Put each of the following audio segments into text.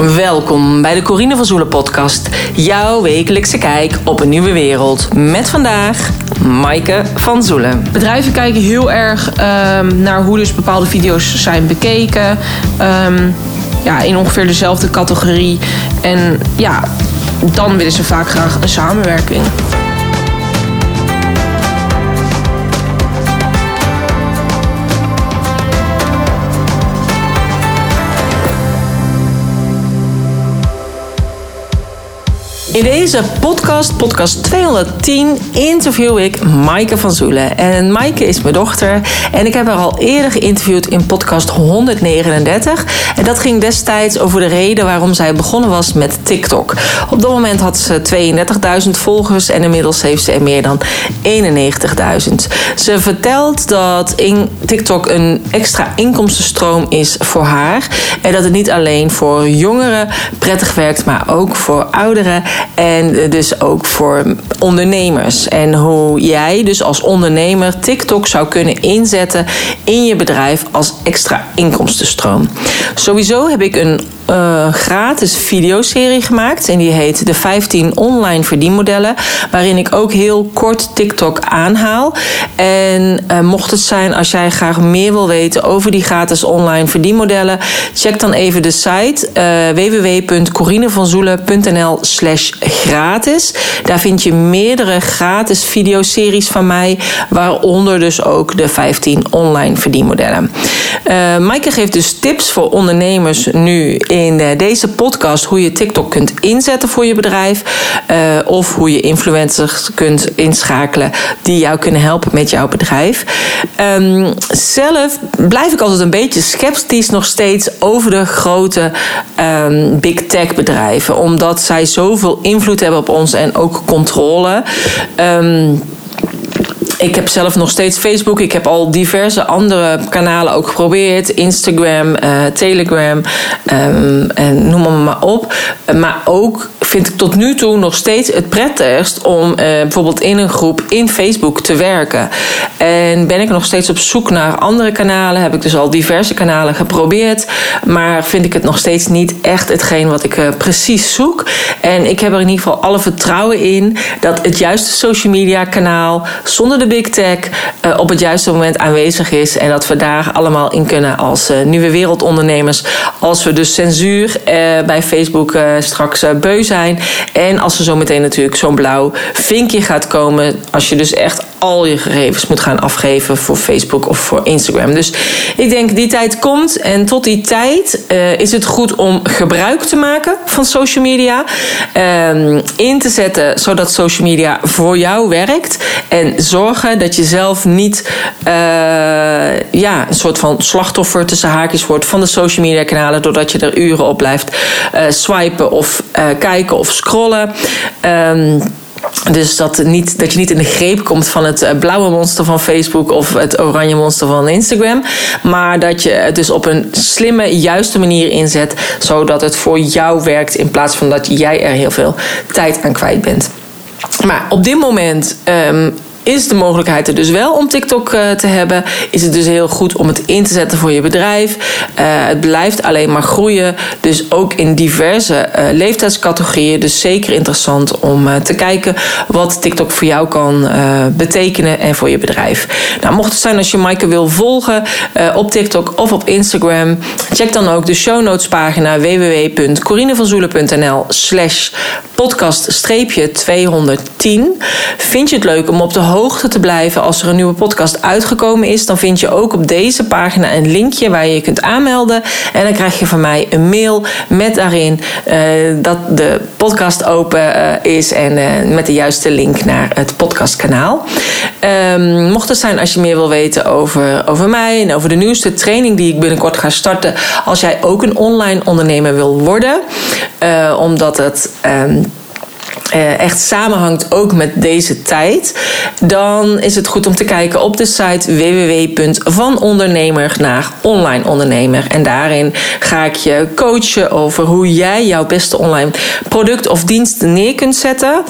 Welkom bij de Corine van Zoelen podcast. Jouw wekelijkse kijk op een nieuwe wereld. Met vandaag Maaike van Zoelen. Bedrijven kijken heel erg ehm, naar hoe dus bepaalde video's zijn bekeken. Ehm, ja, in ongeveer dezelfde categorie. En ja, dan willen ze vaak graag een samenwerking. In deze podcast, podcast 210, interview ik Maaike van Zoelen. En Maaike is mijn dochter. En ik heb haar al eerder geïnterviewd in podcast 139. En dat ging destijds over de reden waarom zij begonnen was met TikTok. Op dat moment had ze 32.000 volgers en inmiddels heeft ze er meer dan 91.000. Ze vertelt dat in TikTok een extra inkomstenstroom is voor haar. En dat het niet alleen voor jongeren prettig werkt, maar ook voor ouderen. En dus ook voor ondernemers. En hoe jij dus als ondernemer TikTok zou kunnen inzetten in je bedrijf als extra inkomstenstroom. Sowieso heb ik een uh, gratis videoserie gemaakt. En die heet De 15 Online Verdienmodellen. Waarin ik ook heel kort TikTok aanhaal. En uh, mocht het zijn als jij graag meer wil weten over die gratis online verdienmodellen. Check dan even de site uh, www.corinevanzoelen.nl slash gratis. Daar vind je meerdere gratis videoseries van mij. Waaronder dus ook de 15 online verdienmodellen. Uh, Maaike geeft dus tips voor ondernemers nu deze podcast hoe je TikTok kunt inzetten voor je bedrijf. Uh, of hoe je influencers kunt inschakelen die jou kunnen helpen met jouw bedrijf. Um, zelf blijf ik altijd een beetje sceptisch nog steeds over de grote um, big tech bedrijven. Omdat zij zoveel invloed hebben op ons en ook controle. Um, ik heb zelf nog steeds Facebook. Ik heb al diverse andere kanalen ook geprobeerd. Instagram, uh, Telegram um, en noem maar op. Maar ook vind ik tot nu toe nog steeds het prettigst om uh, bijvoorbeeld in een groep in Facebook te werken. En ben ik nog steeds op zoek naar andere kanalen. Heb ik dus al diverse kanalen geprobeerd. Maar vind ik het nog steeds niet echt hetgeen wat ik uh, precies zoek. En ik heb er in ieder geval alle vertrouwen in dat het juiste social media kanaal zonder de big tech uh, op het juiste moment aanwezig is. En dat we daar allemaal in kunnen als nieuwe wereldondernemers. Als we dus censuur bij Facebook straks beu zijn. En als er zometeen natuurlijk zo'n blauw vinkje gaat komen. Als je dus echt al je gegevens moet gaan afgeven voor Facebook of voor Instagram. Dus ik denk die tijd komt. En tot die tijd is het goed om gebruik te maken van social media. Ehm, in te zetten zodat social media voor jou werkt. En zorgen dat je zelf niet uh, ja, een soort van slachtoffer tussen haakjes wordt van de social media kanalen. Doordat je er uren op blijft uh, swipen of kijken of scrollen. Dus dat, niet, dat je niet in de greep komt van het blauwe monster van Facebook of het oranje monster van Instagram. Maar dat je het dus op een slimme, juiste manier inzet. Zodat het voor jou werkt in plaats van dat jij er heel veel tijd aan kwijt bent. Maar op dit moment um, is de mogelijkheid er dus wel om TikTok uh, te hebben. Is het dus heel goed om het in te zetten voor je bedrijf. Uh, het blijft alleen maar groeien. Dus ook in diverse uh, leeftijdscategorieën. Dus zeker interessant om te kijken wat TikTok voor jou kan betekenen en voor je bedrijf. Nou, mocht het zijn als je Maaike wil volgen op TikTok of op Instagram, check dan ook de show notes pagina www.corinevanzoelen.nl slash podcast-210. Vind je het leuk om op de hoogte te blijven als er een nieuwe podcast uitgekomen is, dan vind je ook op deze pagina een linkje waar je je kunt aanmelden. En dan krijg je van mij een mail met daarin uh, dat de podcast open uh, is en uh, met de juiste link naar het podcastkanaal. Um, mocht het zijn als je meer wil weten over, over mij en over de nieuwste training die ik binnenkort ga starten, als jij ook een online ondernemer wil worden, omdat het. Um, eh, echt samenhangt ook met deze tijd, dan is het goed om te kijken op de site www.vanondernemer naar online ondernemer. En daarin ga ik je coachen over hoe jij jouw beste online product of dienst neer kunt zetten.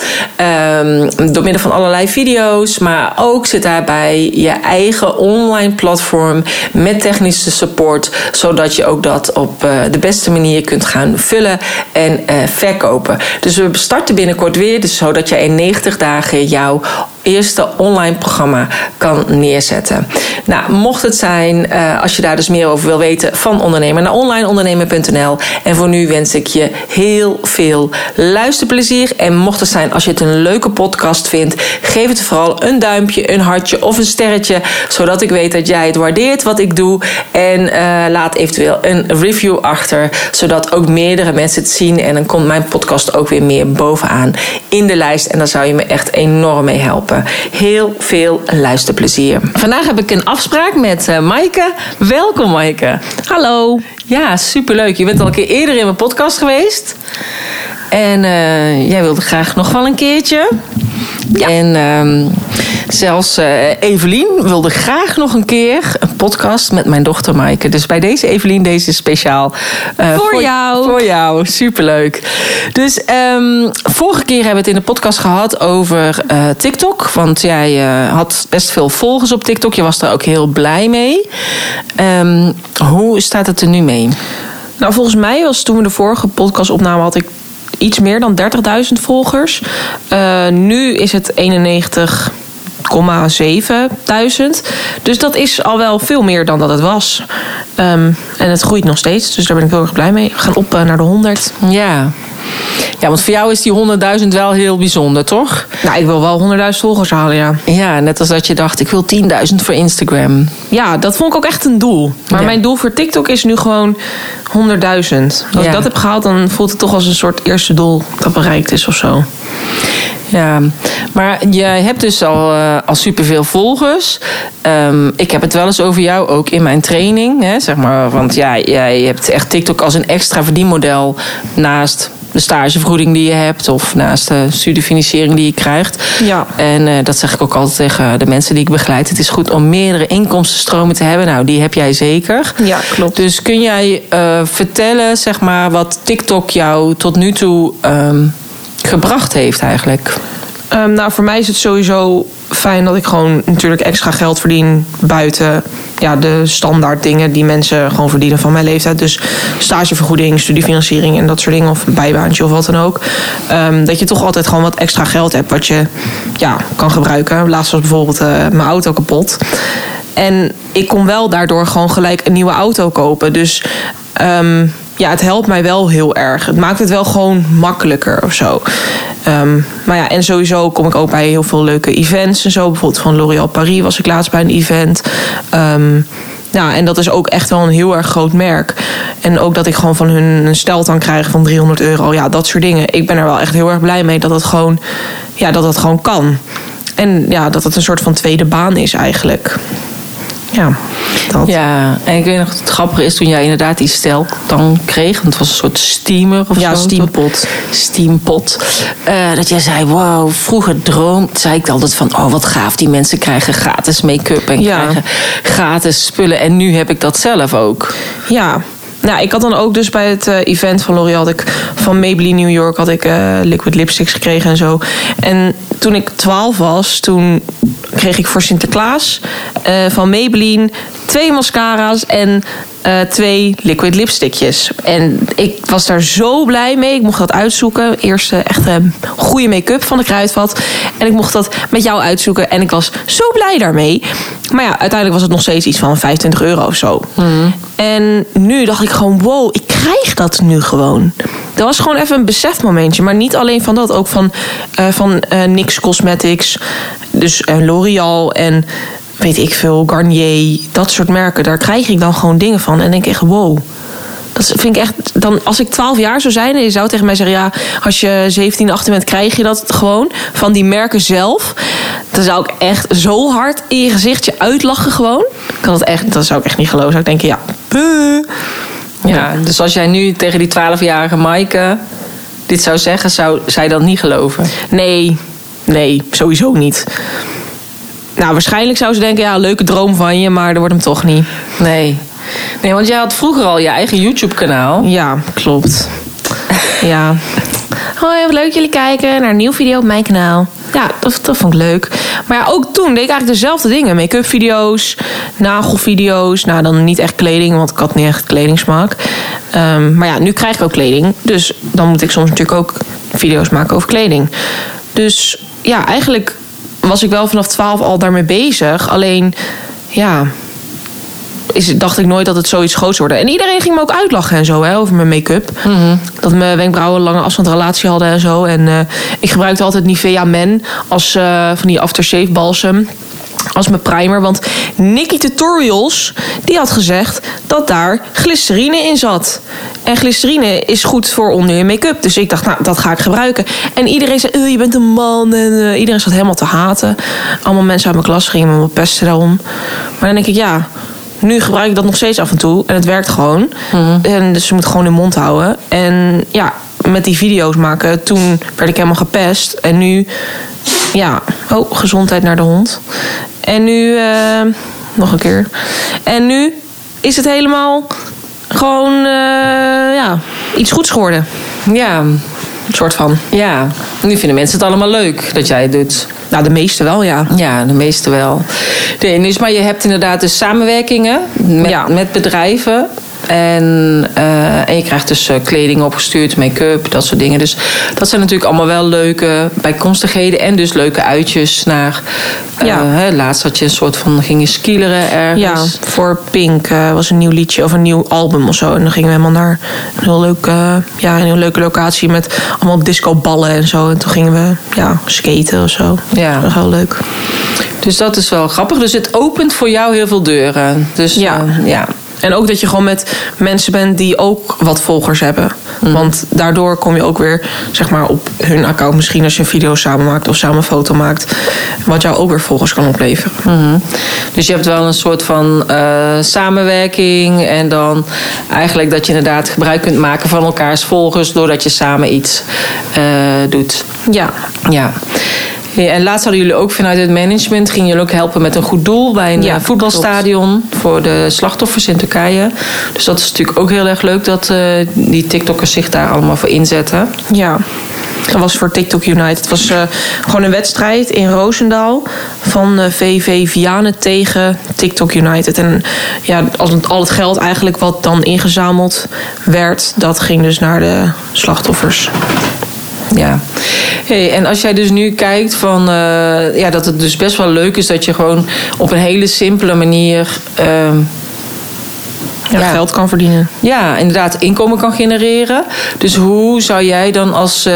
Um, door middel van allerlei video's, maar ook zit daarbij je eigen online platform met technische support, zodat je ook dat op uh, de beste manier kunt gaan vullen en uh, verkopen. Dus we starten binnenkort weer, dus zodat je in 90 dagen jouw eerste online programma kan neerzetten. Nou, mocht het zijn, uh, als je daar dus meer over wil weten, van ondernemer naar onlineondernemer.nl. En voor nu wens ik je heel veel luisterplezier. En mocht het zijn, als je het een leuke podcast vindt, geef het vooral een duimpje, een hartje of een sterretje, zodat ik weet dat jij het waardeert wat ik doe. En uh, laat eventueel een review achter, zodat ook meerdere mensen het zien. En dan komt mijn podcast ook weer meer bovenaan in de lijst. En daar zou je me echt enorm mee helpen. Heel veel luisterplezier. Vandaag heb ik een afspraak met uh, Maaike. Welkom Maaike. Hallo. Ja, superleuk. Je bent al een keer eerder in mijn podcast geweest. En uh, jij wilde graag nog wel een keertje. Ja. En uh, zelfs uh, Evelien wilde graag nog een keer een podcast met mijn dochter Maaike. Dus bij deze Evelien, deze is speciaal. Uh, voor, voor, jou. Voor jou, superleuk. Dus um, vorige keer hebben we het in de podcast gehad over uh, TikTok. Want jij had best veel volgers op TikTok. Je was er ook heel blij mee. Um, hoe staat het er nu mee? Nou, volgens mij was toen we de vorige podcast opnamen, had ik iets meer dan 30.000 volgers. Uh, nu is het 91. 7000. Dus dat is al wel veel meer dan dat het was. Um, en het groeit nog steeds, dus daar ben ik heel erg blij mee. We gaan op uh, naar de 100. Ja. Ja, want voor jou is die 100.000 wel heel bijzonder, toch? Nou, ik wil wel 100.000 volgers halen, ja. Ja, net als dat je dacht, ik wil 10.000 voor Instagram. Ja, dat vond ik ook echt een doel. Maar ja. mijn doel voor TikTok is nu gewoon 100.000. Als ja. ik dat heb gehaald, dan voelt het toch als een soort eerste doel dat bereikt is of zo. Ja, maar jij hebt dus al, uh, al superveel volgers. Um, ik heb het wel eens over jou ook in mijn training. Hè, zeg maar, want ja, jij hebt echt TikTok als een extra verdienmodel naast de stagevergoeding die je hebt of naast de studiefinanciering die je krijgt. Ja. En uh, dat zeg ik ook altijd tegen de mensen die ik begeleid. Het is goed om meerdere inkomstenstromen te hebben. Nou, die heb jij zeker. Ja, klopt. Dus kun jij uh, vertellen, zeg maar, wat TikTok jou tot nu toe um, gebracht heeft eigenlijk? Um, nou, voor mij is het sowieso fijn dat ik gewoon natuurlijk extra geld verdien buiten ja, de standaard dingen die mensen gewoon verdienen van mijn leeftijd. Dus stagevergoeding, studiefinanciering en dat soort dingen. Of een bijbaantje of wat dan ook. Um, dat je toch altijd gewoon wat extra geld hebt wat je ja, kan gebruiken. Laatst was bijvoorbeeld uh, mijn auto kapot. En ik kon wel daardoor gewoon gelijk een nieuwe auto kopen. Dus um, ja, het helpt mij wel heel erg. Het maakt het wel gewoon makkelijker of zo. Um, maar ja, en sowieso kom ik ook bij heel veel leuke events en zo. Bijvoorbeeld van L'Oréal Paris was ik laatst bij een event. Um, ja, en dat is ook echt wel een heel erg groot merk. En ook dat ik gewoon van hun een steltan krijg van 300 euro. Ja, dat soort dingen. Ik ben er wel echt heel erg blij mee dat het gewoon, ja, dat het gewoon kan. En ja, dat het een soort van tweede baan is eigenlijk. Ja, dat. Ja, en ik weet nog, het grappige is toen jij inderdaad die stel dan kreeg. Want het was een soort steamer of ja, zo. steampot. Steampot. Uh, dat jij zei, wow, vroeger droom, zei ik altijd van, oh wat gaaf. Die mensen krijgen gratis make-up en Ja. krijgen gratis spullen. En nu heb ik dat zelf ook. Ja. Nou, ik had dan ook dus bij het uh, event van L'Oréal... had ik van Maybelline New York had ik uh, liquid lipsticks gekregen en zo. En toen ik 12 was, toen kreeg ik voor Sinterklaas uh, van Maybelline... twee mascara's en twee liquid lipstickjes. En ik was daar zo blij mee. Ik mocht dat uitzoeken. Eerst uh, echt een goede make-up van de kruidvat. En ik mocht dat met jou uitzoeken. En ik was zo blij daarmee. Maar ja, uiteindelijk was het nog steeds iets van 25 euro of zo. Mm. En nu dacht ik gewoon, wow, ik krijg dat nu gewoon. Dat was gewoon even een besefmomentje. Maar niet alleen van dat, ook van, uh, van uh, NYX Cosmetics. Dus uh, L'Oreal en weet ik veel, Garnier, dat soort merken. Daar krijg ik dan gewoon dingen van. En denk ik echt, wow. Dat vind ik echt, dan, als ik 12 jaar zou zijn en je zou tegen mij zeggen: ja, als je 17, 18 bent, krijg je dat gewoon van die merken zelf. Dan zou ik echt zo hard in je gezichtje uitlachen, gewoon. Kan dat, echt, dat zou ik echt niet geloven. Zou ik denken: ja, buh. Ja, dus als jij nu tegen die 12-jarige Maaike dit zou zeggen, zou zij dan niet geloven? Nee, nee, sowieso niet. Nou, waarschijnlijk zou ze denken, ja, leuke droom van je, maar dat wordt hem toch niet. Nee. Nee, want jij had vroeger al je eigen YouTube-kanaal. Ja, klopt. ja. Hoi, wat leuk jullie kijken naar een nieuwe video op mijn kanaal. Ja, dat, dat vond ik leuk. Maar ja, ook toen deed ik eigenlijk dezelfde dingen. Make-up video's, nagelvideo's. Nou, dan niet echt kleding, want ik had niet echt kledingsmaak. Ehm, maar ja, nu krijg ik ook kleding. Dus dan moet ik soms natuurlijk ook video's maken over kleding. Dus ja, eigenlijk was ik wel vanaf 12 al daarmee bezig. Alleen, ja, is, dacht ik nooit dat het zoiets groots zou worden. En iedereen ging me ook uitlachen en zo hè, over mijn make-up. Dat mijn wenkbrauwen lange afstandrelatie hadden en zo. En eh, ik gebruikte altijd Nivea Men als uh, van die aftershave balsem als mijn primer. Want Nikki Tutorials, die had gezegd dat daar glycerine in zat. En glycerine is goed voor onder je make-up. Dus ik dacht, nou, dat ga ik gebruiken. En iedereen zei, je bent een man. En uh, iedereen zat helemaal te haten. Allemaal mensen uit mijn klas gingen me pesten daarom. Maar dan denk ik, ja nu gebruik ik dat nog steeds af en toe. En het werkt gewoon. En dus je moet gewoon in mond houden. En ja, met die video's maken, toen werd ik helemaal gepest. En nu, ja, oh, gezondheid naar de hond. En nu, uh, nog een keer. En nu is het helemaal gewoon, uh, ja, iets goeds geworden. Ja, een soort van. Ja, nu vinden mensen het allemaal leuk dat jij het doet. Nou, de meeste wel, ja. Ja, de meeste wel. Nee, dus, maar je hebt inderdaad dus samenwerkingen met, Ja. met bedrijven. En, eh, en je krijgt dus eh, kleding opgestuurd, make-up, dat soort dingen. Dus dat zijn natuurlijk allemaal wel leuke bijkomstigheden. En dus leuke uitjes naar... eh, Ja. hè, laatst had je een soort van... ging je skileren ergens. Ja, voor Pink was een nieuw liedje of een nieuw album of zo. En dan gingen we helemaal naar een heel leuke, ja, een heel leuke locatie met allemaal discoballen en zo. En toen gingen we ja, skaten of zo. Ja. Dat was heel leuk. Dus dat is wel grappig. Dus het opent voor jou heel veel deuren. Dus Ja. eh, ja. En ook dat je gewoon met mensen bent die ook wat volgers hebben. Want daardoor kom je ook weer zeg maar, op hun account. Misschien als je een video samen maakt of samen een foto maakt. Wat jou ook weer volgers kan opleveren. Mhm. Dus je hebt wel een soort van eh, samenwerking. En dan eigenlijk dat je inderdaad gebruik kunt maken van elkaars volgers. Doordat je samen iets eh, doet. Ja, Ja. Ja, En laatst hadden jullie ook vanuit het management... gingen jullie ook helpen met een goed doel... bij een Ja, eh, voetbalstadion voor de slachtoffers in Turkije. Dus dat is natuurlijk ook heel erg leuk... dat eh, die TikTokkers zich daar allemaal voor inzetten. Ja, dat was voor TikTok United. Het was eh, gewoon een wedstrijd in Roosendaal van VV Vianen tegen TikTok United. En ja, al het, al het geld eigenlijk wat dan ingezameld werd, dat ging dus naar de slachtoffers. Ja. Hey, en als jij dus nu kijkt van eh, ja, dat het dus best wel leuk is dat je gewoon op een hele simpele manier ehm, Ja, Ja. geld kan verdienen. ja, inderdaad inkomen kan genereren. Dus hoe zou jij dan als, eh,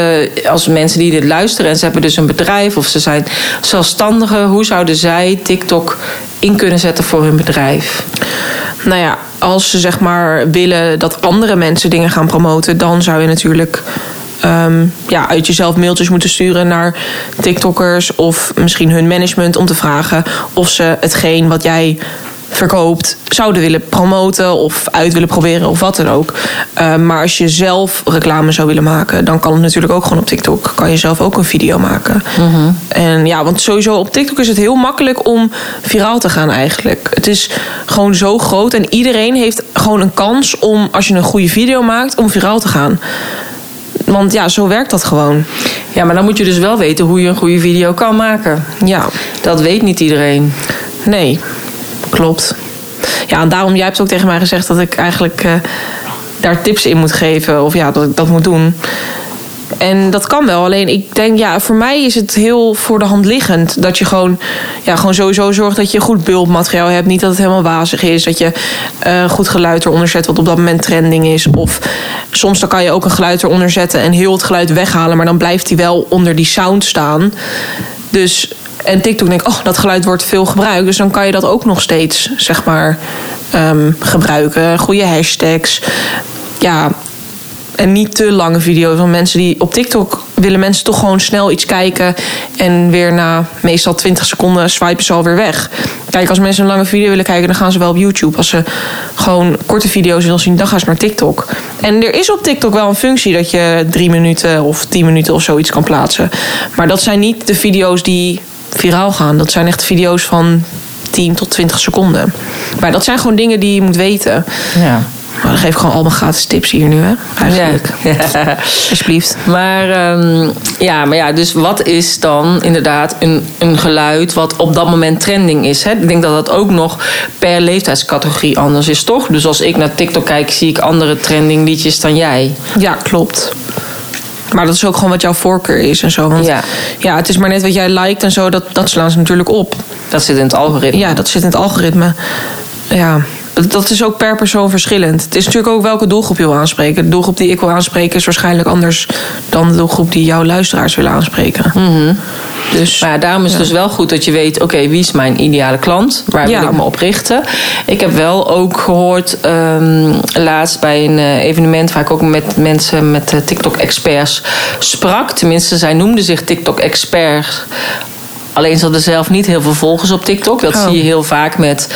als mensen die dit luisteren en ze hebben dus een bedrijf of ze zijn zelfstandigen, hoe zouden zij TikTok in kunnen zetten voor hun bedrijf? Nou ja, als ze zeg maar willen dat andere mensen dingen gaan promoten, dan zou je natuurlijk ehm, ja, uit jezelf mailtjes moeten sturen naar TikTokkers of misschien hun management om te vragen of ze hetgeen wat jij verkoopt zouden willen promoten of uit willen proberen of wat dan ook. Ehm, maar als je zelf reclame zou willen maken, dan kan het natuurlijk ook gewoon op TikTok. Kan je zelf ook een video maken. En ja, want sowieso op TikTok is het heel makkelijk om viraal te gaan eigenlijk. Het is gewoon zo groot en iedereen heeft gewoon een kans om, als je een goede video maakt, om viraal te gaan. Want ja, zo werkt dat gewoon. Ja, maar dan moet je dus wel weten hoe je een goede video kan maken. Ja, Dat weet niet iedereen. nee, klopt. Ja, en daarom, jij hebt ook tegen mij gezegd dat ik eigenlijk eh, daar tips in moet geven. Of ja, dat ik dat moet doen. En dat kan wel. Alleen ik denk, ja, voor mij is het heel voor de hand liggend. Dat je gewoon, ja, gewoon sowieso zorgt dat je goed beeldmateriaal hebt. Niet dat het helemaal wazig is. Dat je eh, goed geluid eronder zet wat op dat moment trending is. Of soms dan kan je ook een geluid eronder zetten en heel het geluid weghalen. Maar dan blijft die wel onder die sound staan. Dus, en TikTok denkt, oh, dat geluid wordt veel gebruikt. Dus dan kan je dat ook nog steeds, zeg maar, ehm, gebruiken. Goede hashtags. Ja, En niet te lange video's. Want mensen die op TikTok willen mensen toch gewoon snel iets kijken. En weer na meestal 20 seconden swipen ze alweer weg. Kijk, als mensen een lange video willen kijken, dan gaan ze wel op YouTube. Als ze gewoon korte video's willen zien, dan gaan ze naar TikTok. En er is op TikTok wel een functie dat je drie minuten of tien minuten of zoiets kan plaatsen. Maar dat zijn niet de video's die viraal gaan. Dat zijn echt video's van 10 tot 20 seconden. Maar dat zijn gewoon dingen die je moet weten. Ja. Maar dan geef ik gewoon al mijn gratis tips hier nu, hè? Eigenlijk. Ja. Alsjeblieft. Maar, ehm, ja, maar ja, dus wat is dan inderdaad een, een geluid wat op dat moment trending is? Hè? Ik denk dat dat ook nog per leeftijdscategorie anders is, toch? Dus als ik naar TikTok kijk, zie ik andere trending liedjes dan jij. Ja, klopt. Maar dat is ook gewoon wat jouw voorkeur is en zo. Want Ja. ja, het is maar net wat jij liked en zo, dat, dat slaan ze natuurlijk op. Dat zit in het algoritme. Ja, dat zit in het algoritme. Ja, dat- is ook per persoon verschillend. Het is natuurlijk ook welke doelgroep je wil aanspreken. De doelgroep die ik wil aanspreken is waarschijnlijk anders dan de doelgroep die jouw luisteraars willen aanspreken. Dus Maar ja, daarom is het dus wel goed dat je weet, oké, wie is mijn ideale klant? Waar Ja. wil ik me op richten? Ik heb wel ook gehoord, ehm, laatst bij een eh, evenement waar ik ook met mensen, met eh, TikTok-experts sprak. Tenminste, zij noemden zich TikTok-experts. Alleen ze hadden zelf niet heel veel volgers op TikTok. Dat Oh. zie je heel vaak met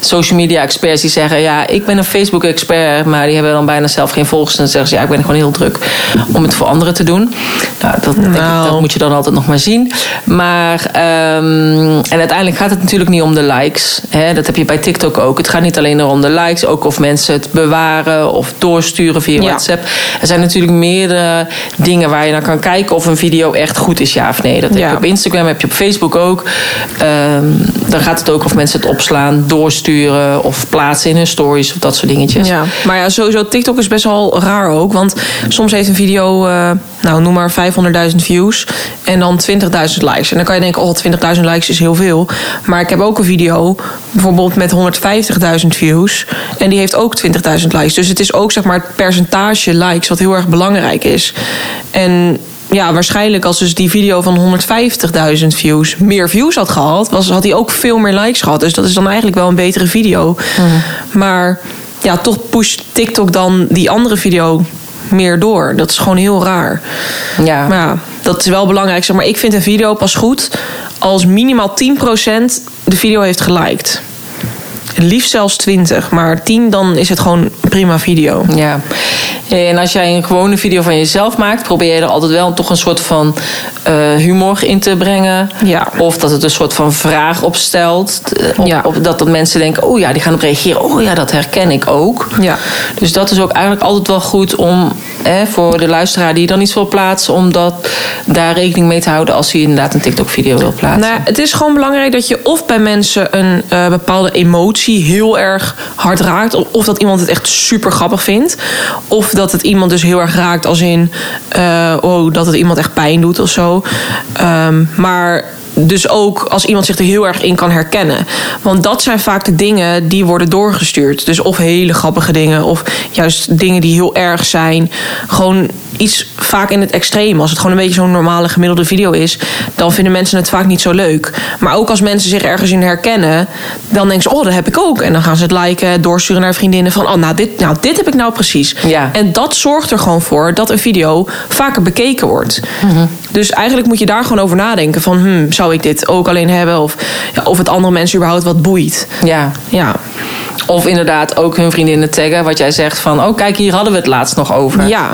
social media experts die zeggen: Ja, ik ben een Facebook expert, maar die hebben dan bijna zelf geen volgers. En dan zeggen ze: Ja, ik ben gewoon heel druk om het voor anderen te doen. Nou, dat, ik, Nou. dat moet je dan altijd nog maar zien. Maar, ehm, en uiteindelijk gaat het natuurlijk niet om de likes. Hè? Dat heb je bij TikTok ook. Het gaat niet alleen om de likes, ook of mensen het bewaren of doorsturen via Ja. WhatsApp. Er zijn natuurlijk meerdere dingen waar je naar kan kijken of een video echt goed is, ja of nee. Dat heb Ja. je op Instagram, heb je op Facebook ook. Ehm, dan gaat het ook of mensen het opslaan, doorsturen of plaatsen in hun stories of dat soort dingetjes. Ja, maar ja, sowieso TikTok is best wel raar ook. Want soms heeft een video, eh, nou noem maar 500.000 views en dan 20.000 likes. En dan kan je denken, oh 20.000 likes is heel veel. Maar ik heb ook een video, bijvoorbeeld met 150.000 views. En die heeft ook 20.000 likes. Dus het is ook zeg maar het percentage likes wat heel erg belangrijk is. En ja, waarschijnlijk als dus die video van 150.000 views meer views had gehad, was, had hij ook veel meer likes gehad. Dus dat is dan eigenlijk wel een betere video. Maar ja, toch pusht TikTok dan die andere video meer door. Dat is gewoon heel raar. Ja. Maar ja, dat is wel belangrijk. Zeg maar ik vind een video pas goed als minimaal 10% de video heeft geliked. Liefst zelfs 20, maar 10 dan is het gewoon prima video. Ja, en als jij een gewone video van jezelf maakt, probeer je er altijd wel toch een soort van eh, humor in te brengen. Ja. Of dat het een soort van vraag opstelt. eh, Op, Ja. op, dat, dat mensen denken, oh ja, die gaan op reageren. Oh ja, dat herken ik ook. Ja. Dus dat is ook eigenlijk altijd wel goed om hè, voor de luisteraar die dan iets wil plaatsen, om dat, daar rekening mee te houden als hij inderdaad een TikTok-video wil plaatsen. Nou, het is gewoon belangrijk dat je of bij mensen een eh, bepaalde emotie heel erg hard raakt. Of, of dat iemand het echt super grappig vindt. Of dat het iemand dus heel erg raakt als in eh, oh, dat het iemand echt pijn doet of zo. Ehm, maar dus ook als iemand zich er heel erg in kan herkennen. Want dat zijn vaak de dingen die worden doorgestuurd. Dus of hele grappige dingen, of juist dingen die heel erg zijn. Gewoon iets vaak in het extreem. Als het gewoon een beetje zo'n normale gemiddelde video is, dan vinden mensen het vaak niet zo leuk. Maar ook als mensen zich ergens in herkennen, dan denken ze: Oh, dat heb ik ook. En dan gaan ze het liken, doorsturen naar vriendinnen van: Oh, nou, dit, nou, dit heb ik nou precies. Ja. En dat zorgt er gewoon voor dat een video vaker bekeken wordt. Dus eigenlijk moet je daar gewoon over nadenken: van, hmm, zou ik dit ook alleen hebben? Of, ja, of het andere mensen überhaupt wat boeit. Ja. Ja, Of inderdaad ook hun vriendinnen taggen, wat jij zegt van, oh kijk, hier hadden we het laatst nog over. ja.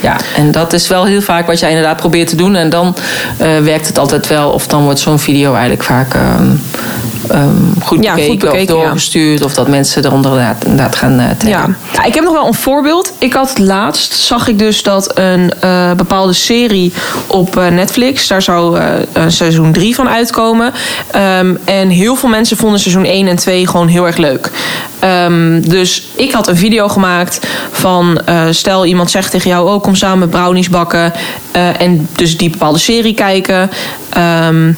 Ja, en dat is wel heel vaak wat jij inderdaad probeert te doen. En dan eh, werkt het altijd wel. Of dan wordt zo'n video eigenlijk vaak ehm, ehm, goed, Ja, goed bekeken, of ja. doorgestuurd. Of dat mensen eronder inderdaad, inderdaad gaan taggen. Ja. ik heb nog wel een voorbeeld. Ik had laatst, zag ik dus dat een eh, bepaalde serie op Netflix, daar zou seizoen 3 van uitkomen. Ehm, en heel veel mensen vonden seizoen 1 en 2 gewoon heel erg leuk. Ehm, dus ik had een video gemaakt van, eh, stel iemand zegt tegen jou, oh kom samen brownies bakken. eh, en dus die bepaalde serie kijken. Ehm,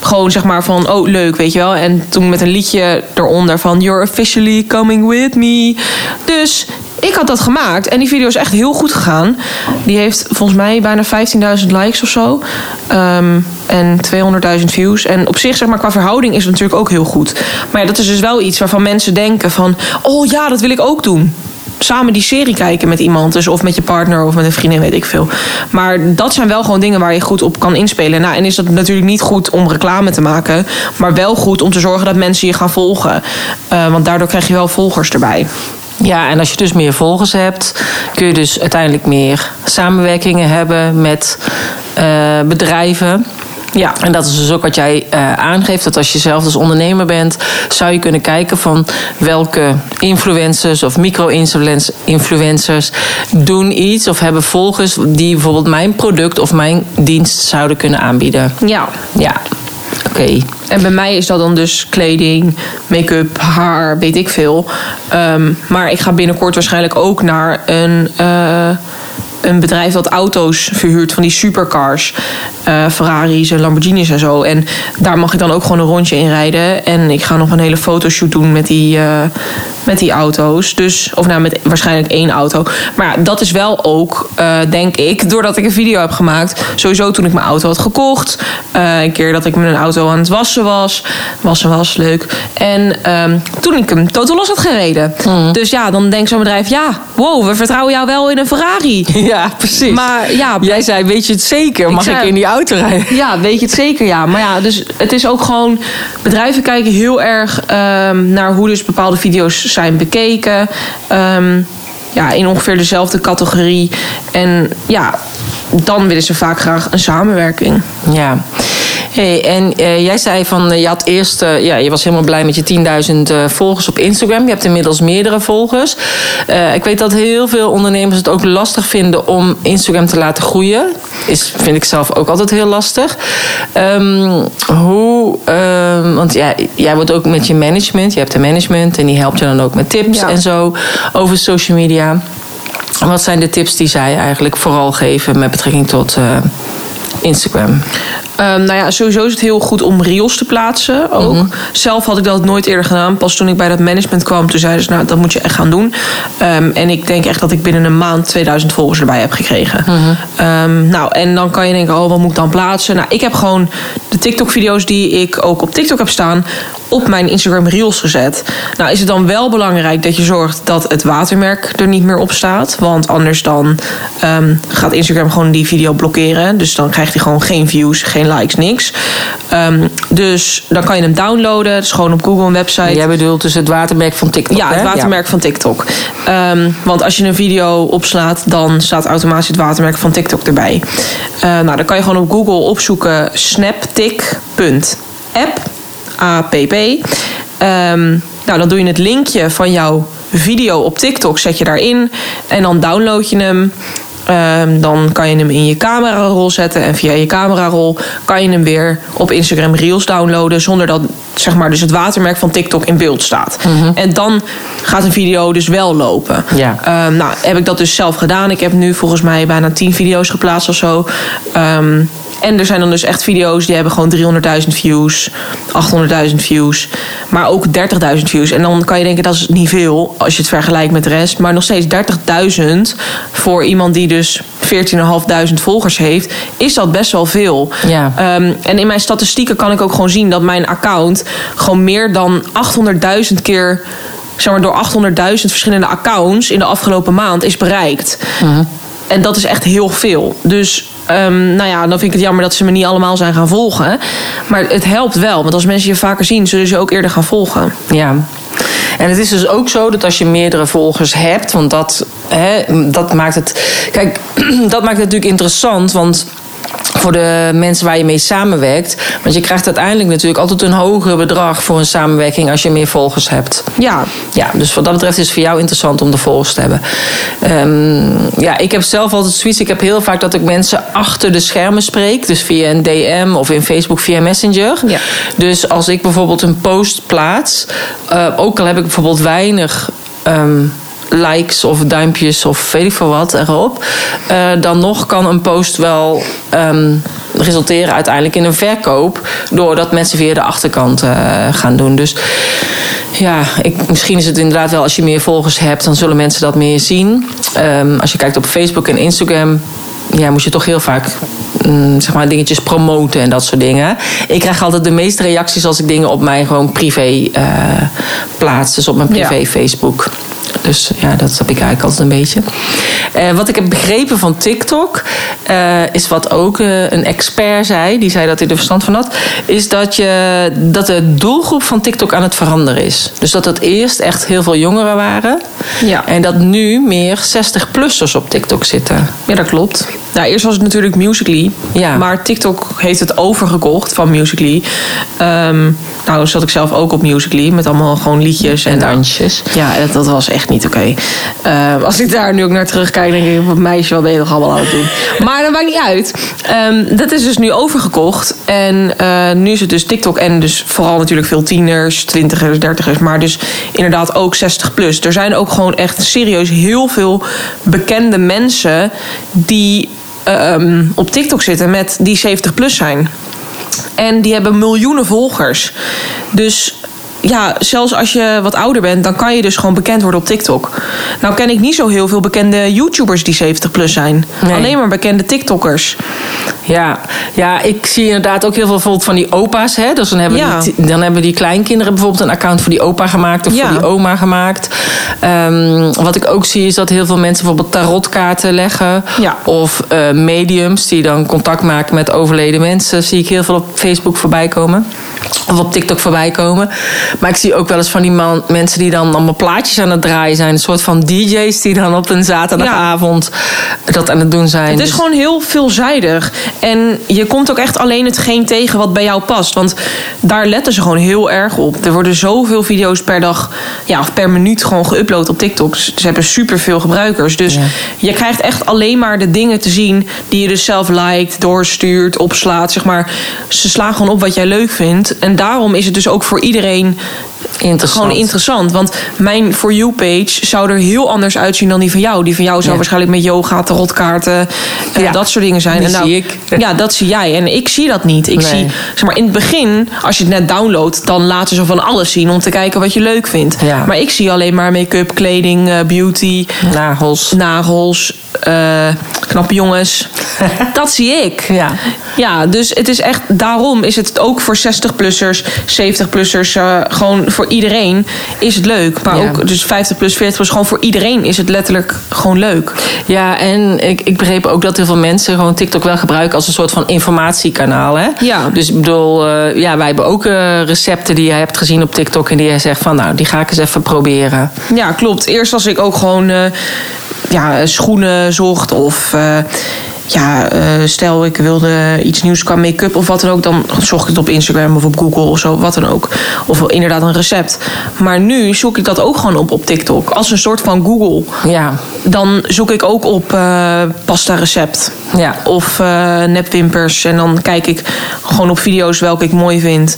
gewoon zeg maar van, oh leuk, weet je wel. En toen met een liedje eronder van, you're officially coming with me. Dus ik had dat gemaakt en die video is echt heel goed gegaan. Die heeft volgens mij bijna 15.000 likes of zo. Ehm, en 200.000 views. En op zich, zeg maar, qua verhouding is het natuurlijk ook heel goed. Maar ja, dat is dus wel iets waarvan mensen denken van... oh ja, dat wil ik ook doen. samen die serie kijken met iemand. Dus of met je partner of met een vriendin, weet ik veel. Maar dat zijn wel gewoon dingen waar je goed op kan inspelen. Nou, en is dat natuurlijk niet goed om reclame te maken. Maar wel goed om te zorgen dat mensen je gaan volgen. Uh, want daardoor krijg je wel volgers erbij. Ja, en als je dus meer volgers hebt, kun je dus uiteindelijk meer samenwerkingen hebben met uh, bedrijven. Ja, en dat is dus ook wat jij uh, aangeeft. Dat als je zelf als ondernemer bent, zou je kunnen kijken van welke influencers of micro-influencers doen iets of hebben volgers die bijvoorbeeld mijn product of mijn dienst zouden kunnen aanbieden. Ja. Ja. Oké. En bij mij is dat dan dus kleding, make-up, haar, weet ik veel. Um, maar ik ga binnenkort waarschijnlijk ook naar een. Uh, een bedrijf dat auto's verhuurt van die supercars. Uh, Ferraris en Lamborghinis en zo. En daar mag ik dan ook gewoon een rondje in rijden. En ik ga nog een hele fotoshoot doen met die, uh, met die auto's. Dus, of nou, met waarschijnlijk één auto. Maar ja, dat is wel ook, uh, denk ik, doordat ik een video heb gemaakt. Sowieso toen ik mijn auto had gekocht. een keer dat ik mijn auto aan het wassen was. Wassen was leuk. En um, toen ik hem totaal los had gereden. Mm. Dus ja, dan denkt zo'n bedrijf: ja, wow, we vertrouwen jou wel in een Ferrari. Ja, precies. Maar ja, jij zei: weet je het zeker? Mag ik, zei, ik in die auto rijden? Ja, weet je het zeker? Ja, maar ja, dus het is ook gewoon. Bedrijven kijken heel erg um, naar hoe dus bepaalde video's zijn bekeken. Um, ja, in ongeveer dezelfde categorie. En ja, dan willen ze vaak graag een samenwerking. Ja. Hey, en uh, jij zei van, uh, je had eerst, uh, ja, je was helemaal blij met je 10.000 volgers op Instagram. Je hebt inmiddels meerdere volgers. ik weet dat heel veel ondernemers het ook lastig vinden om Instagram te laten groeien. Is, vind ik zelf ook altijd heel lastig. Um, hoe, um, want ja, jij wordt ook met je management, je hebt een management en die helpt je dan ook met tips ja. en zo over social media. Wat zijn de tips die zij eigenlijk vooral geven met betrekking tot Instagram? Um, nou ja, sowieso is het heel goed om reels te plaatsen. Ook. Mm-hmm. Zelf had ik dat nooit eerder gedaan. Pas toen ik bij dat management kwam, toen zeiden ze, nou, dat moet je echt gaan doen. Um, en ik denk echt dat ik binnen een maand 2000 volgers erbij heb gekregen. Mm-hmm. Um, nou, en dan kan je denken, oh, wat moet ik dan plaatsen? Nou, ik heb gewoon de TikTok-video's die ik ook op TikTok heb staan, op mijn Instagram Reels gezet. Nou, is het dan wel belangrijk dat je zorgt dat het watermerk er niet meer op staat. Want anders dan gaat Instagram gewoon die video blokkeren. Dus dan krijgt hij gewoon geen views, geen likes, niks. Um, dus dan kan je hem downloaden. Is gewoon op Google een website. Jij bedoelt dus het watermerk van TikTok? Ja, het watermerk ja. van TikTok. Um, want als je een video opslaat, dan staat automatisch het watermerk van TikTok erbij. Uh, nou, dan kan je gewoon op Google opzoeken snaptik.app. app. Um, nou, dan doe je het linkje van jouw video op TikTok, zet je daarin. En dan download je hem. Um, dan kan je hem in je camerarol zetten. En via je camerarol kan je hem weer op Instagram Reels downloaden. Zonder dat zeg maar, dus het watermerk van TikTok in beeld staat. Mm-hmm. En dan gaat een video dus wel lopen. Ja. Um, nou, heb ik dat dus zelf gedaan. Ik heb nu volgens mij bijna 10 video's geplaatst of zo. Um, en er zijn dan dus echt video's die hebben gewoon 300.000 views, 800.000 views, maar ook 30.000 views. En dan kan je denken dat is niet veel als je het vergelijkt met de rest. Maar nog steeds 30.000 voor iemand die dus 14.500 volgers heeft, is dat best wel veel. Ja. Um, en in mijn statistieken kan ik ook gewoon zien dat mijn account gewoon meer dan 800.000 keer zeg maar, door 800.000 verschillende accounts in de afgelopen maand is bereikt. Uh-huh. En dat is echt heel veel. Dus um, nou ja, dan vind ik het jammer dat ze me niet allemaal zijn gaan volgen. Maar het helpt wel, want als mensen je vaker zien, zullen ze ook eerder gaan volgen. Ja. En het is dus ook zo dat als je meerdere volgers hebt, want dat, hè, dat maakt het. Kijk, dat maakt het natuurlijk interessant, want voor de mensen waar je mee samenwerkt. Want je krijgt uiteindelijk natuurlijk altijd een hoger bedrag voor een samenwerking als je meer volgers hebt. Ja. Ja, dus wat dat betreft is het voor jou interessant om de volgers te hebben. Um, ja, ik heb zelf altijd zoiets. Ik heb heel vaak dat ik mensen achter de schermen spreek. Dus via een DM of in Facebook via Messenger. Ja. Dus als ik bijvoorbeeld een post plaats, uh, ook al heb ik bijvoorbeeld weinig. Um, likes of duimpjes of weet ik veel wat erop. Uh, dan nog kan een post wel um, resulteren uiteindelijk in een verkoop. Doordat mensen via de achterkant uh, gaan doen. Dus ja, ik, misschien is het inderdaad wel als je meer volgers hebt, dan zullen mensen dat meer zien. Um, als je kijkt op Facebook en Instagram ja, moet je toch heel vaak mm, zeg maar, dingetjes promoten en dat soort dingen. Ik krijg altijd de meeste reacties als ik dingen op mijn gewoon privé uh, plaats. Dus op mijn privé ja. Facebook. Dus ja, dat heb ik eigenlijk altijd een beetje. Eh, wat ik heb begrepen van TikTok, eh, is wat ook eh, een expert zei, die zei dat hij er verstand van had, is dat, je, dat de doelgroep van TikTok aan het veranderen is. Dus dat het eerst echt heel veel jongeren waren. Ja. En dat nu meer 60-plussers op TikTok zitten. Ja, dat klopt. Nou, eerst was het natuurlijk Musical.ly. Ja. Maar TikTok heeft het overgekocht van Musical.ly. Ehm, nou, zat ik zelf ook op Musical.ly met allemaal gewoon liedjes en, En dansjes. Ja, dat, dat was echt niet oké. Ehm, als ik daar nu ook naar terugkijk, denk ik, wat meisje, wat ben je toch allemaal aan het doen? Maar dat maakt niet uit. Ehm, dat is dus nu overgekocht. En eh, nu is het dus TikTok en dus vooral natuurlijk veel tieners, twintigers, dertigers, maar dus inderdaad ook 60 plus. Er zijn ook gewoon echt serieus heel veel bekende mensen die ehm, op TikTok zitten met die 70 plus zijn. En die hebben miljoenen volgers. Dus ja, zelfs als je wat ouder bent, dan kan je dus gewoon bekend worden op TikTok. Nou ken ik niet zo heel veel bekende YouTubers die 70 plus zijn. Nee. Alleen maar bekende TikTokkers. Ja, ja, ik zie inderdaad ook heel veel bijvoorbeeld van die opa's. Hè? Dus dan hebben, Ja. die, dan hebben die kleinkinderen bijvoorbeeld een account voor die opa gemaakt of Ja. voor die oma gemaakt. Ehm, wat ik ook zie is dat heel veel mensen bijvoorbeeld tarotkaarten leggen. Ja. Of eh, mediums die dan contact maken met overleden mensen. Zie ik heel veel op Facebook voorbij komen. Of op TikTok voorbij komen. Maar ik zie ook wel eens van die man, mensen die dan allemaal plaatjes aan het draaien zijn. Een soort van DJ's die dan op een zaterdagavond dat aan het doen zijn. Het is Dus- gewoon heel veelzijdig. En je komt ook echt alleen hetgeen tegen wat bij jou past. Want daar letten ze gewoon heel erg op. Er worden zoveel video's per dag, ja, of per minuut gewoon geüpload op TikTok. Ze hebben superveel gebruikers. Dus Ja. je krijgt echt alleen maar de dingen te zien die je dus zelf liked, doorstuurt, opslaat. Zeg maar. Ze slaan gewoon op wat jij leuk vindt. En daarom is het dus ook voor iedereen Interessant. gewoon interessant. Want mijn For You-page zou er heel anders uitzien dan die van jou. Die van jou zou Ja. waarschijnlijk met yoga, tarotkaarten, eh, Ja. dat soort dingen zijn. Die en nou, zie ik. Ja, dat zie jij. En ik zie dat niet. Ik Nee. zie, zeg maar, in het begin, als je het net downloadt, dan laten ze van alles zien om te kijken wat je leuk vindt. Ja. Maar ik zie alleen maar make-up, kleding, eh, beauty, Nagels. nagels, eh, knappe jongens. dat zie ik. Ja. Ja, dus het is echt, daarom is het ook voor 60-plussers, 70-plussers, eh, gewoon voor iedereen is het leuk. Maar Ja. ook dus 50 plus, 40 plus, gewoon voor iedereen is het letterlijk gewoon leuk. Ja, en ik, ik begreep ook dat heel veel mensen gewoon TikTok wel gebruiken als een soort van informatiekanaal. Hè? Ja. Dus ik bedoel, eh, ja, wij hebben ook recepten die je hebt gezien op TikTok en die jij zegt van, nou, die ga ik eens even proberen. Ja, klopt. Eerst als ik ook gewoon ja, schoenen zocht of... ja, eh, stel ik wilde iets nieuws qua make-up of wat dan ook, dan zocht ik het op Instagram of op Google of zo, wat dan ook. Of inderdaad een recept. Maar nu zoek ik dat ook gewoon op op TikTok. Als een soort van Google. Ja, Dan zoek ik ook op eh, pasta recept. ja. Of eh, nepwimpers. En dan kijk ik gewoon op video's welke ik mooi vind.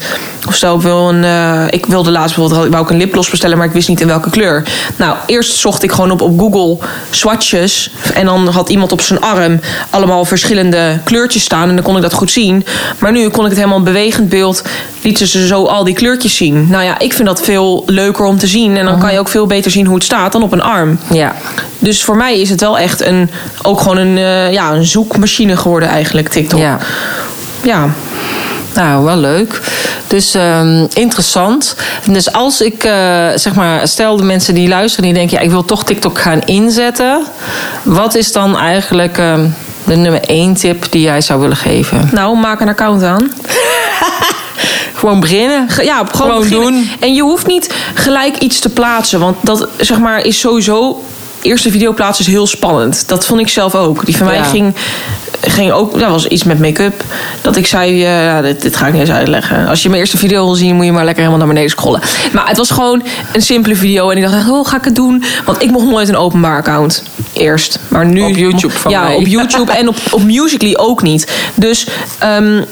Of stel ik wil een. ik wilde laatst bijvoorbeeld wou ik een lipgloss bestellen, maar ik wist niet in welke kleur. Nou, eerst zocht ik gewoon op, op Google swatches. En dan had iemand op zijn arm allemaal verschillende kleurtjes staan. En dan kon ik dat goed zien. Maar nu kon ik het helemaal bewegend beeld. Lieten ze zo al die kleurtjes zien. Nou ja, ik vind dat veel leuker om te zien. En dan kan je ook veel beter zien hoe het staat dan op een arm. Ja, Dus voor mij is het wel echt een, ook gewoon een, eh, ja, een zoekmachine geworden eigenlijk, TikTok. ja. Ja. Nou, wel leuk. Dus ehm, interessant. Dus als ik, eh, zeg maar, stel de mensen die luisteren, die denken, ja, ik wil toch TikTok gaan inzetten. Wat is dan eigenlijk ehm, de nummer één tip die jij zou willen geven? Nou, maak een account aan. Gewoon beginnen. Ja, gewoon, Gewoon beginnen. doen. En je hoeft niet gelijk iets te plaatsen. Want dat, zeg maar, is sowieso... Eerste video plaatsen is heel spannend. Dat vond ik zelf ook. Die van mij ging, ging ook... Dat was iets met make-up. Dat ik zei, ja, dit, dit ga ik niet eens uitleggen. Als je mijn eerste video wil zien... moet je maar lekker helemaal naar beneden scrollen. Maar het was gewoon een simpele video. En ik dacht, oh, ga ik het doen? Want ik mocht nooit een openbaar account. Eerst. Maar nu... Op YouTube van Ja, mij. op YouTube en op, op Musical.ly ook niet. Dus... ehm,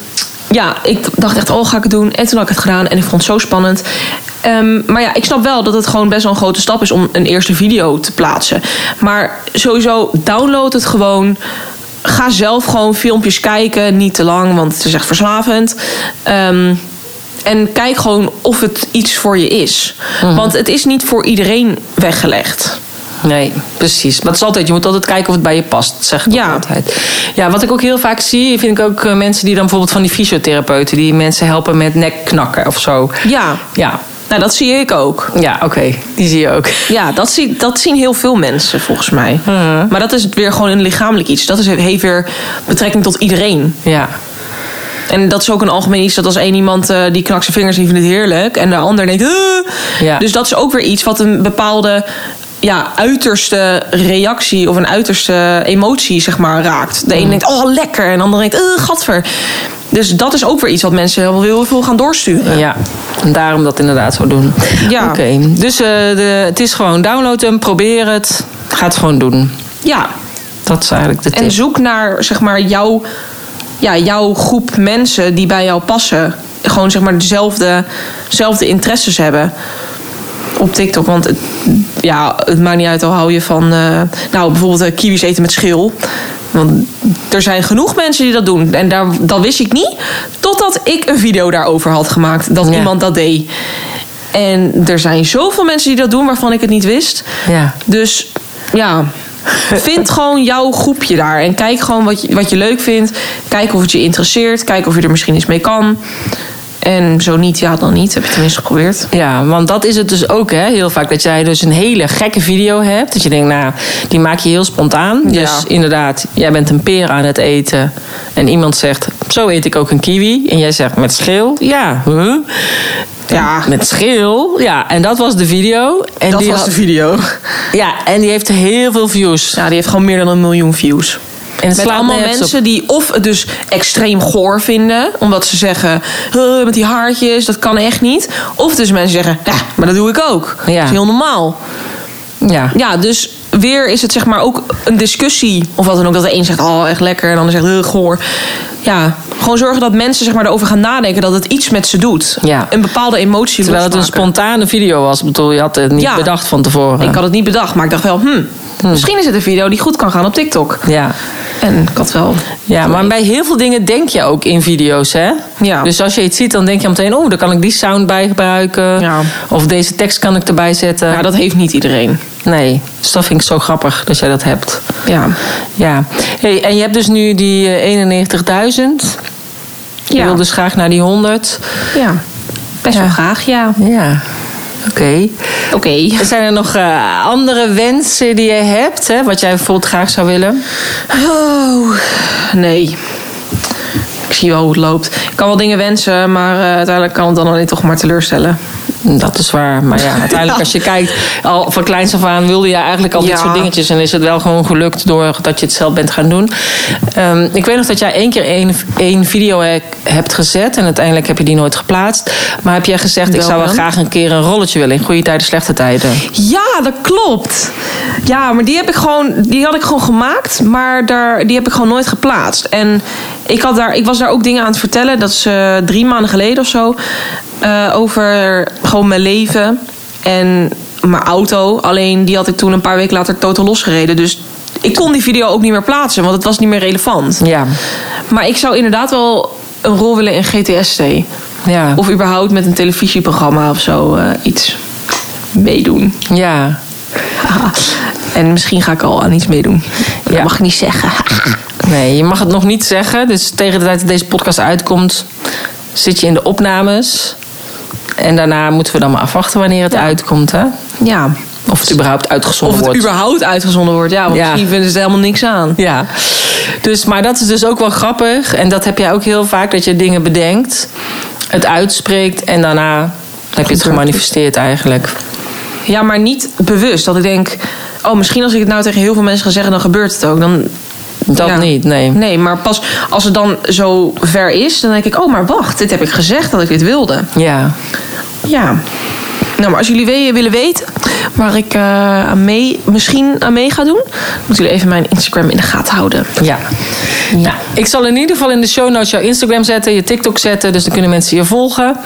ja, ik dacht echt, oh, ga ik het doen? En toen had ik het gedaan en ik vond het zo spannend. Ehm, maar ja, ik snap wel dat het gewoon best wel een grote stap is om een eerste video te plaatsen. Maar sowieso, download het gewoon. Ga zelf gewoon filmpjes kijken. Niet te lang, want het is echt verslavend. Ehm, en kijk gewoon of het iets voor je is. Want het is niet voor iedereen weggelegd. Nee, precies. Maar het is altijd, je moet altijd kijken of het bij je past, zeg ik Ja. altijd. Ja, wat ik ook heel vaak zie, vind ik ook eh, mensen die dan bijvoorbeeld van die fysiotherapeuten, die mensen helpen met nekknakken of zo. Ja. Ja. Nou, dat zie ik ook. Ja, oké. Die zie je ook. Ja, dat, zie, dat zien heel veel mensen volgens mij. Maar dat is weer gewoon een lichamelijk iets. Dat is, heeft weer betrekking tot iedereen. Ja. En dat is ook een algemeen iets dat als één iemand eh, die knakt zijn vingers die vindt het heerlijk. En de ander denkt. "Uh." Ja. Dus dat is ook weer iets wat een bepaalde ja, uiterste reactie of een uiterste emotie zeg maar, raakt. De een denkt, oh lekker. En de ander denkt, uh, gadver. Dus dat is ook weer iets wat mensen heel, heel veel gaan doorsturen. Ja, en daarom dat inderdaad zo doen. Ja. Oké, dus eh, de, het is gewoon download hem, probeer het. Ga het gewoon doen. Ja, Dat is eigenlijk de tip. En zoek naar zeg maar, jouw, ja, jouw groep mensen die bij jou passen. Gewoon zeg maar dezelfde, dezelfde interesses hebben op TikTok. Want het, ja, het maakt niet uit al hou je van... eh, nou, bijvoorbeeld eh, kiwis eten met schil. Want er zijn genoeg mensen die dat doen. En daar, dat wist ik niet. Totdat ik een video daarover had gemaakt. Dat Ja. iemand dat deed. En er zijn zoveel mensen die dat doen waarvan ik het niet wist. Ja. Dus ja, vind gewoon jouw groepje daar. En kijk gewoon wat je, wat je leuk vindt. Kijk of het je interesseert. Kijk of je er misschien iets mee kan. En zo niet, ja dan niet. Heb je tenminste geprobeerd. Ja, want dat is het dus ook hè, heel vaak. Dat jij dus een hele gekke video hebt. Dat je denkt, nou, die maak je heel spontaan. Ja. Dus inderdaad, jij bent een peer aan het eten. En iemand zegt, zo eet ik ook een kiwi. En jij zegt, met schil? Ja. Huh? Ja, Met schil? Ja, en dat was de video. En dat die was had- de video. Ja, en die heeft heel veel views. Ja, die heeft gewoon meer dan een miljoen views. En het Met allemaal op. mensen die of het dus extreem goor vinden. Omdat ze zeggen, "Huh, met die haartjes, dat kan echt niet. Of dus mensen zeggen, ja, maar dat doe ik ook. Ja. Dat is heel normaal. Ja. Ja, dus weer is het zeg maar ook een discussie. Of wat dan ook, dat de een zegt, oh, echt lekker. En de ander zegt, "Ugh, goor. Ja, gewoon zorgen dat mensen zeg maar, erover gaan nadenken. Dat het iets met ze doet. Ja. Een bepaalde emotie Terwijl het een spontane video was. Ik bedoel, je had het niet Ja. bedacht van tevoren. Ik had het niet bedacht, maar ik dacht wel, hmm, misschien is het een video die goed kan gaan op TikTok. Ja. En ik had wel... ja, maar bij heel veel dingen denk je ook in video's, hè? Ja. Dus als je iets ziet, dan denk je meteen... oh, daar kan ik die sound bij gebruiken. Ja. Of deze tekst kan ik erbij zetten. Ja, dat heeft niet iedereen. Nee, dus dat vind ik zo grappig dat jij dat hebt. Ja. Ja. Hey, en je hebt dus nu die eh, 91.000. Je Ja. wil dus graag naar die 100. Ja. Best wel graag, ja. Ja, oké. Oké. Zijn er nog eh, andere wensen die je hebt? Hè? Wat jij bijvoorbeeld graag zou willen? Oh, nee. Ik zie wel hoe het loopt. Ik kan wel dingen wensen, maar eh, uiteindelijk kan het dan alleen toch maar teleurstellen. Dat is waar. Maar ja, uiteindelijk als je kijkt, al van kleins af aan wilde je eigenlijk al dit Ja. soort dingetjes. En is het wel gewoon gelukt doordat je het zelf bent gaan doen. Ehm, ik weet nog dat jij één keer één, één video he- hebt gezet. En uiteindelijk heb je die nooit geplaatst. Maar heb jij gezegd, ik zou wel graag een keer een rolletje willen. In goede tijden, slechte tijden. Ja, dat klopt. Ja, maar die heb ik gewoon, die had ik gewoon gemaakt, maar daar, die heb ik gewoon nooit geplaatst. En ik, had daar, ik was daar ook dingen aan het vertellen, dat is eh, drie maanden geleden of zo, eh, over gewoon mijn leven en mijn auto. Alleen die had ik toen een paar weken later totaal losgereden. Dus ik kon die video ook niet meer plaatsen, want het was niet meer relevant. Ja. Maar ik zou inderdaad wel een rol willen in GTST. Ja. Of überhaupt met een televisieprogramma of zo eh, iets meedoen. ja. En misschien ga ik al aan iets meedoen. Dat Ja. mag ik niet zeggen. Nee, je mag het nog niet zeggen. Dus tegen de tijd dat deze podcast uitkomt, zit je in de opnames. En daarna moeten we dan maar afwachten wanneer het Ja. uitkomt. Hè? Ja. Of het überhaupt Of uitgezonden het wordt. überhaupt uitgezonden wordt. Ja, want Ja. misschien vinden ze er helemaal niks aan. Ja, dus, maar dat is dus ook wel grappig. En dat heb jij ook heel vaak, dat je dingen bedenkt, het uitspreekt en daarna heb je het gemanifesteerd eigenlijk. Ja, maar niet bewust. Dat ik denk, oh, misschien als ik het nou tegen heel veel mensen ga zeggen, dan gebeurt het ook. Dan, Dat Ja. niet, nee. nee, maar pas als het dan zo ver is, dan denk ik, oh, maar wacht, dit heb ik gezegd dat ik dit wilde. Ja, Ja. Nou, maar als jullie willen weten waar ik eh, aan mee, misschien aan mee ga doen, moeten jullie even mijn Instagram in de gaten houden. ja. Nou, ik zal in ieder geval in de show notes jouw Instagram zetten, je TikTok zetten, dus dan kunnen mensen je volgen.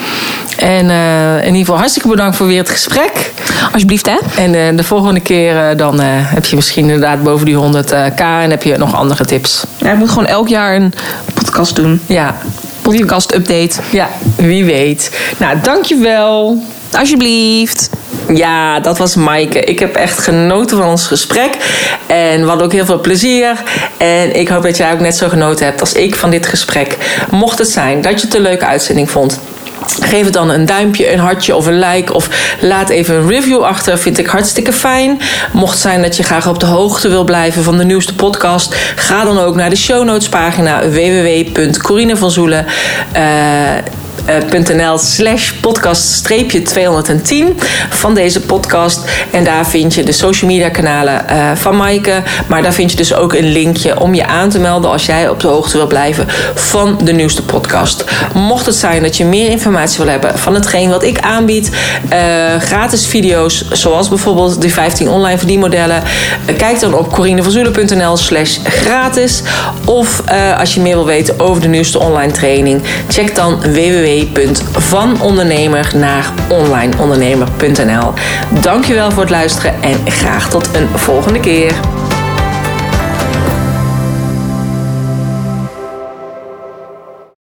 En eh, in ieder geval hartstikke bedankt voor weer het gesprek. Alsjeblieft, hè? En eh, de volgende keer dan heb je misschien inderdaad boven die 100k en heb je nog andere tips. Ja, ik moet gewoon elk jaar een podcast doen. Ja, Podcast update. ja wie weet. Nou, dankjewel. Alsjeblieft. Ja, dat was Maaike. Ik heb echt genoten van ons gesprek. En we hadden ook heel veel plezier. En ik hoop dat jij ook net zo genoten hebt als ik van dit gesprek. Mocht het zijn dat je het een leuke uitzending vond. Geef het dan een duimpje, een hartje of een like. Of laat even een review achter. Vind ik hartstikke fijn. Mocht het zijn dat je graag op de hoogte wil blijven van de nieuwste podcast. Ga dan ook naar de show notes pagina www.corinevanzoelen. nl slash podcast 210 van deze podcast. En daar vind je de social media kanalen uh, van Maaike. Maar daar vind je dus ook een linkje om je aan te melden als jij op de hoogte wil blijven van de nieuwste podcast. Mocht het zijn dat je meer informatie wil hebben van hetgeen wat ik aanbied, uh, gratis video's zoals bijvoorbeeld die 15 online verdienmodellen, uh, kijk dan op corinevanzoelen.nl slash gratis. Of als je meer wil weten over de nieuwste online training, check dan www van ondernemer naar onlineondernemer.nl. Dankjewel voor het luisteren en graag tot een volgende keer.